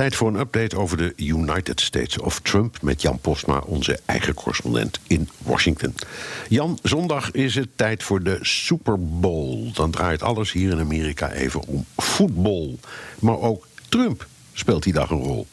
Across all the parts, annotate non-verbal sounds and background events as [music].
Tijd voor een update over de United States of Trump met Jan Postma, onze eigen correspondent in Washington. Jan, zondag is het tijd voor de Super Bowl. Dan draait alles hier in Amerika even om voetbal. Maar ook Trump speelt die dag een rol.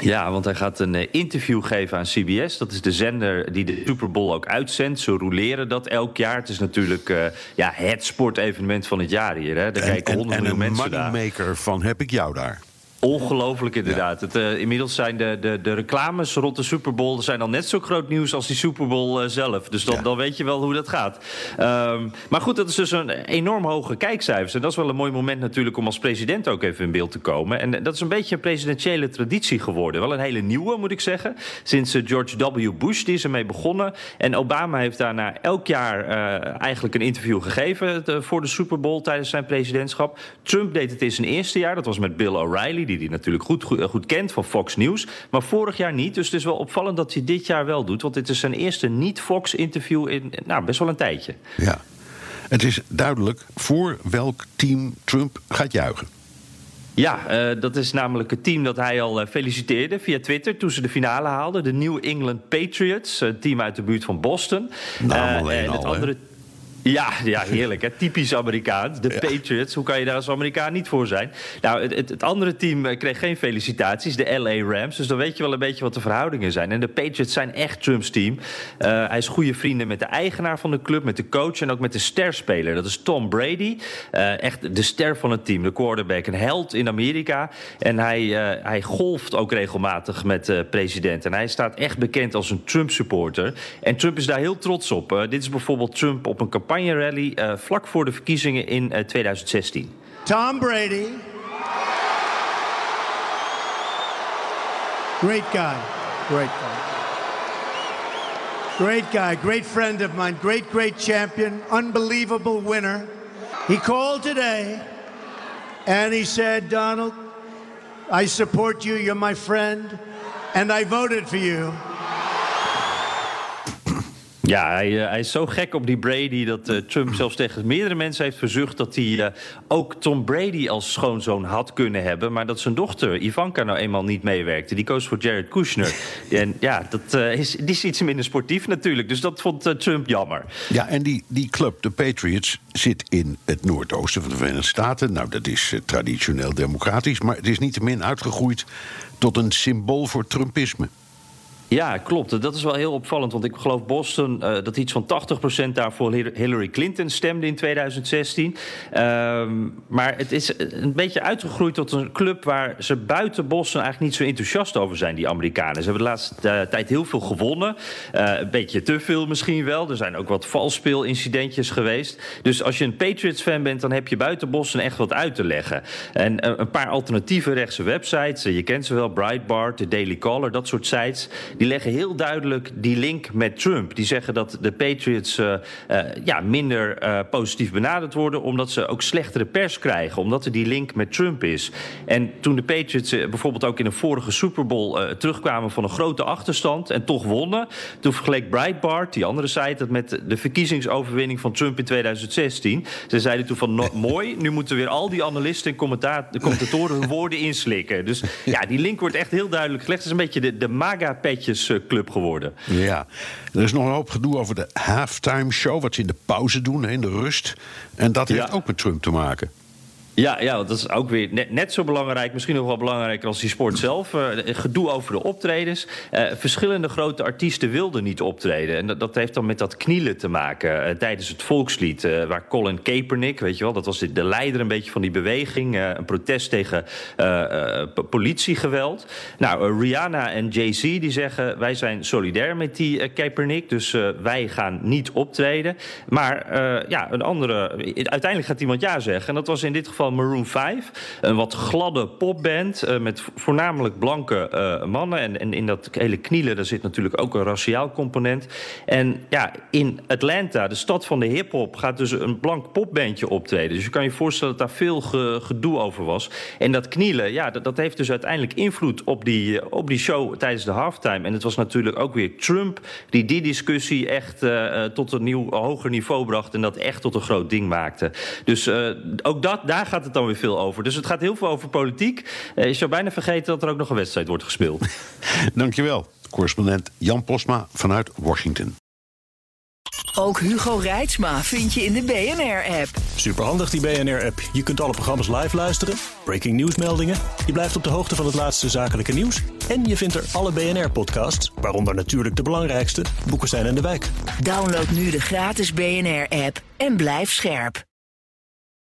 Ja, want hij gaat een eh, interview geven aan CBS. Dat is de zender die de Super Bowl ook uitzendt. Ze roleren dat elk jaar. Het is natuurlijk uh, ja, het sportevenement van het jaar hier. Hè. Daar kijken honderd miljoen mensen naar. En een moneymaker van heb ik jou daar. Ongelooflijk inderdaad. Het, uh, inmiddels zijn de, de, de reclames rond de Super Bowl zijn al net zo groot nieuws als die Super Bowl uh, zelf. Dus dan, dan weet je wel hoe dat gaat. Um, maar goed, dat is dus een enorm hoge kijkcijfers. En dat is wel een mooi moment natuurlijk om als president ook even in beeld te komen. En dat is een beetje een presidentiële traditie geworden. Wel een hele nieuwe, moet ik zeggen. Sinds uh, George W. Bush die is ermee begonnen. En Obama heeft daarna elk jaar eigenlijk een interview gegeven voor de Super Bowl tijdens zijn presidentschap. Trump deed het in zijn eerste jaar. Dat was met Bill O'Reilly die hij natuurlijk goed, goed, goed, kent van Fox News. Maar vorig jaar niet. Dus het is wel opvallend dat hij dit jaar wel doet. Want dit is zijn eerste niet-Fox-interview in nou, best wel een tijdje. Ja. Het is duidelijk voor welk team Trump gaat juichen. Ja, uh, dat is namelijk het team dat hij al uh, feliciteerde via Twitter toen ze de finale haalden. De New England Patriots, een team uit de buurt van Boston. Nou, uh, en het al, andere ja, ja, heerlijk. Hè? Typisch Amerikaans. De Patriots. Hoe kan je daar als Amerikaan niet voor zijn? Nou, het, het, andere team eh, kreeg geen felicitaties. De LA Rams. Dus dan weet je wel een beetje wat de verhoudingen zijn. En de Patriots zijn echt Trumps team. Uh, hij is goede vrienden met de eigenaar van de club, met de coach en ook met de sterspeler. Dat is Tom Brady. Uh, echt de ster van het team. De quarterback. Een held in Amerika. En hij, uh, hij golft ook regelmatig met de president. En hij staat echt bekend als een Trump-supporter. En Trump is daar heel trots op. dit is bijvoorbeeld Trump op een campagne uh, vlak voor de verkiezingen in uh, 2016. Tom Brady. Great guy. Great guy. Great guy, great friend of mine, great, great champion, unbelievable winner. He called today and he said, Donald, I support you, you're my friend, and I voted for you. Ja, hij, uh, hij, is zo gek op die Brady dat uh, Trump zelfs tegen meerdere mensen heeft verzucht dat hij uh, ook Tom Brady als schoonzoon had kunnen hebben, maar dat zijn dochter Ivanka nou eenmaal niet meewerkte. Die koos voor Jared Kushner. [laughs] en ja, dat is, die is iets minder sportief natuurlijk, dus dat vond Trump jammer. Ja, en die, die club, de Patriots, zit in het noordoosten van de Verenigde Staten. Nou, dat is traditioneel democratisch, maar het is niettemin uitgegroeid tot een symbool voor Trumpisme. Ja, klopt. Dat is wel heel opvallend. Want ik geloof Boston uh, dat iets van 80% daarvoor Hillary Clinton stemde in 2016. Um, maar het is een beetje uitgegroeid tot een club waar ze buiten Boston eigenlijk niet zo enthousiast over zijn, die Amerikanen. Ze hebben de laatste uh, tijd heel veel gewonnen. Uh, een beetje te veel misschien wel. Er zijn ook wat valsspeelincidentjes geweest. Dus als je een Patriots-fan bent, dan heb je buiten Boston echt wat uit te leggen. En een paar alternatieve rechtse websites, je kent ze wel, Breitbart, The Daily Caller, dat soort sites die leggen heel duidelijk die link met Trump. Die zeggen dat de Patriots uh, uh, ja, minder uh, positief benaderd worden... omdat ze ook slechtere pers krijgen. Omdat er die link met Trump is. En toen de Patriots bijvoorbeeld ook in een vorige Super Bowl... terugkwamen van een grote achterstand en toch wonnen... toen vergeleek Breitbart, die andere site... dat met de verkiezingsoverwinning van Trump in 2016. Ze zeiden toen van, no, [laughs] mooi, nu moeten weer al die analisten en commentatoren... hun woorden inslikken. Dus ja, die link wordt echt heel duidelijk gelegd. Het is een beetje de, de MAGA-petje club geworden. Ja, er is nog een hoop gedoe over de halftime show, wat ze in de pauze doen, in de rust. En dat heeft ja. ook met Trump te maken. Ja, ja, dat is ook weer net, net, zo belangrijk, misschien nog wel belangrijker als die sport zelf. Uh, gedoe over de optredens. Uh, verschillende grote artiesten wilden niet optreden. En dat, dat heeft dan met dat knielen te maken uh, tijdens het volkslied. waar Colin Kaepernick, weet je wel, dat was de, de leider een beetje van die beweging. een protest tegen politiegeweld. Nou, Rihanna en Jay-Z die zeggen, wij zijn solidair met die Kaepernick. Dus wij gaan niet optreden. Maar ja, een andere, uiteindelijk gaat iemand ja zeggen. En dat was in dit geval Maroon 5. Een wat gladde popband uh, met voornamelijk blanke uh, mannen. En, in dat hele knielen daar zit natuurlijk ook een raciaal component. En ja, in Atlanta, de stad van de hip-hop, gaat dus een blank popbandje optreden. Dus je kan je voorstellen dat daar veel ge, gedoe over was. En dat knielen, ja, dat, dat heeft dus uiteindelijk invloed op die, op die show tijdens de halftime. En het was natuurlijk ook weer Trump die die discussie echt tot een nieuw hoger niveau bracht. En dat echt tot een groot ding maakte. Dus ook dat, daar gaat het dan weer veel over. Dus het gaat heel veel over politiek. Uh, je zou bijna vergeten dat er ook nog een wedstrijd wordt gespeeld. [laughs] Dankjewel, correspondent Jan Posma vanuit Washington. Ook Hugo Reitsma vind je in de BNR-app. Superhandig die BNR-app. Je kunt alle programma's live luisteren, breaking nieuwsmeldingen. Je blijft op de hoogte van het laatste zakelijke nieuws. En je vindt er alle BNR-podcasts, waaronder natuurlijk de belangrijkste, Boeken zijn in de wijk. Download nu de gratis BNR-app en blijf scherp.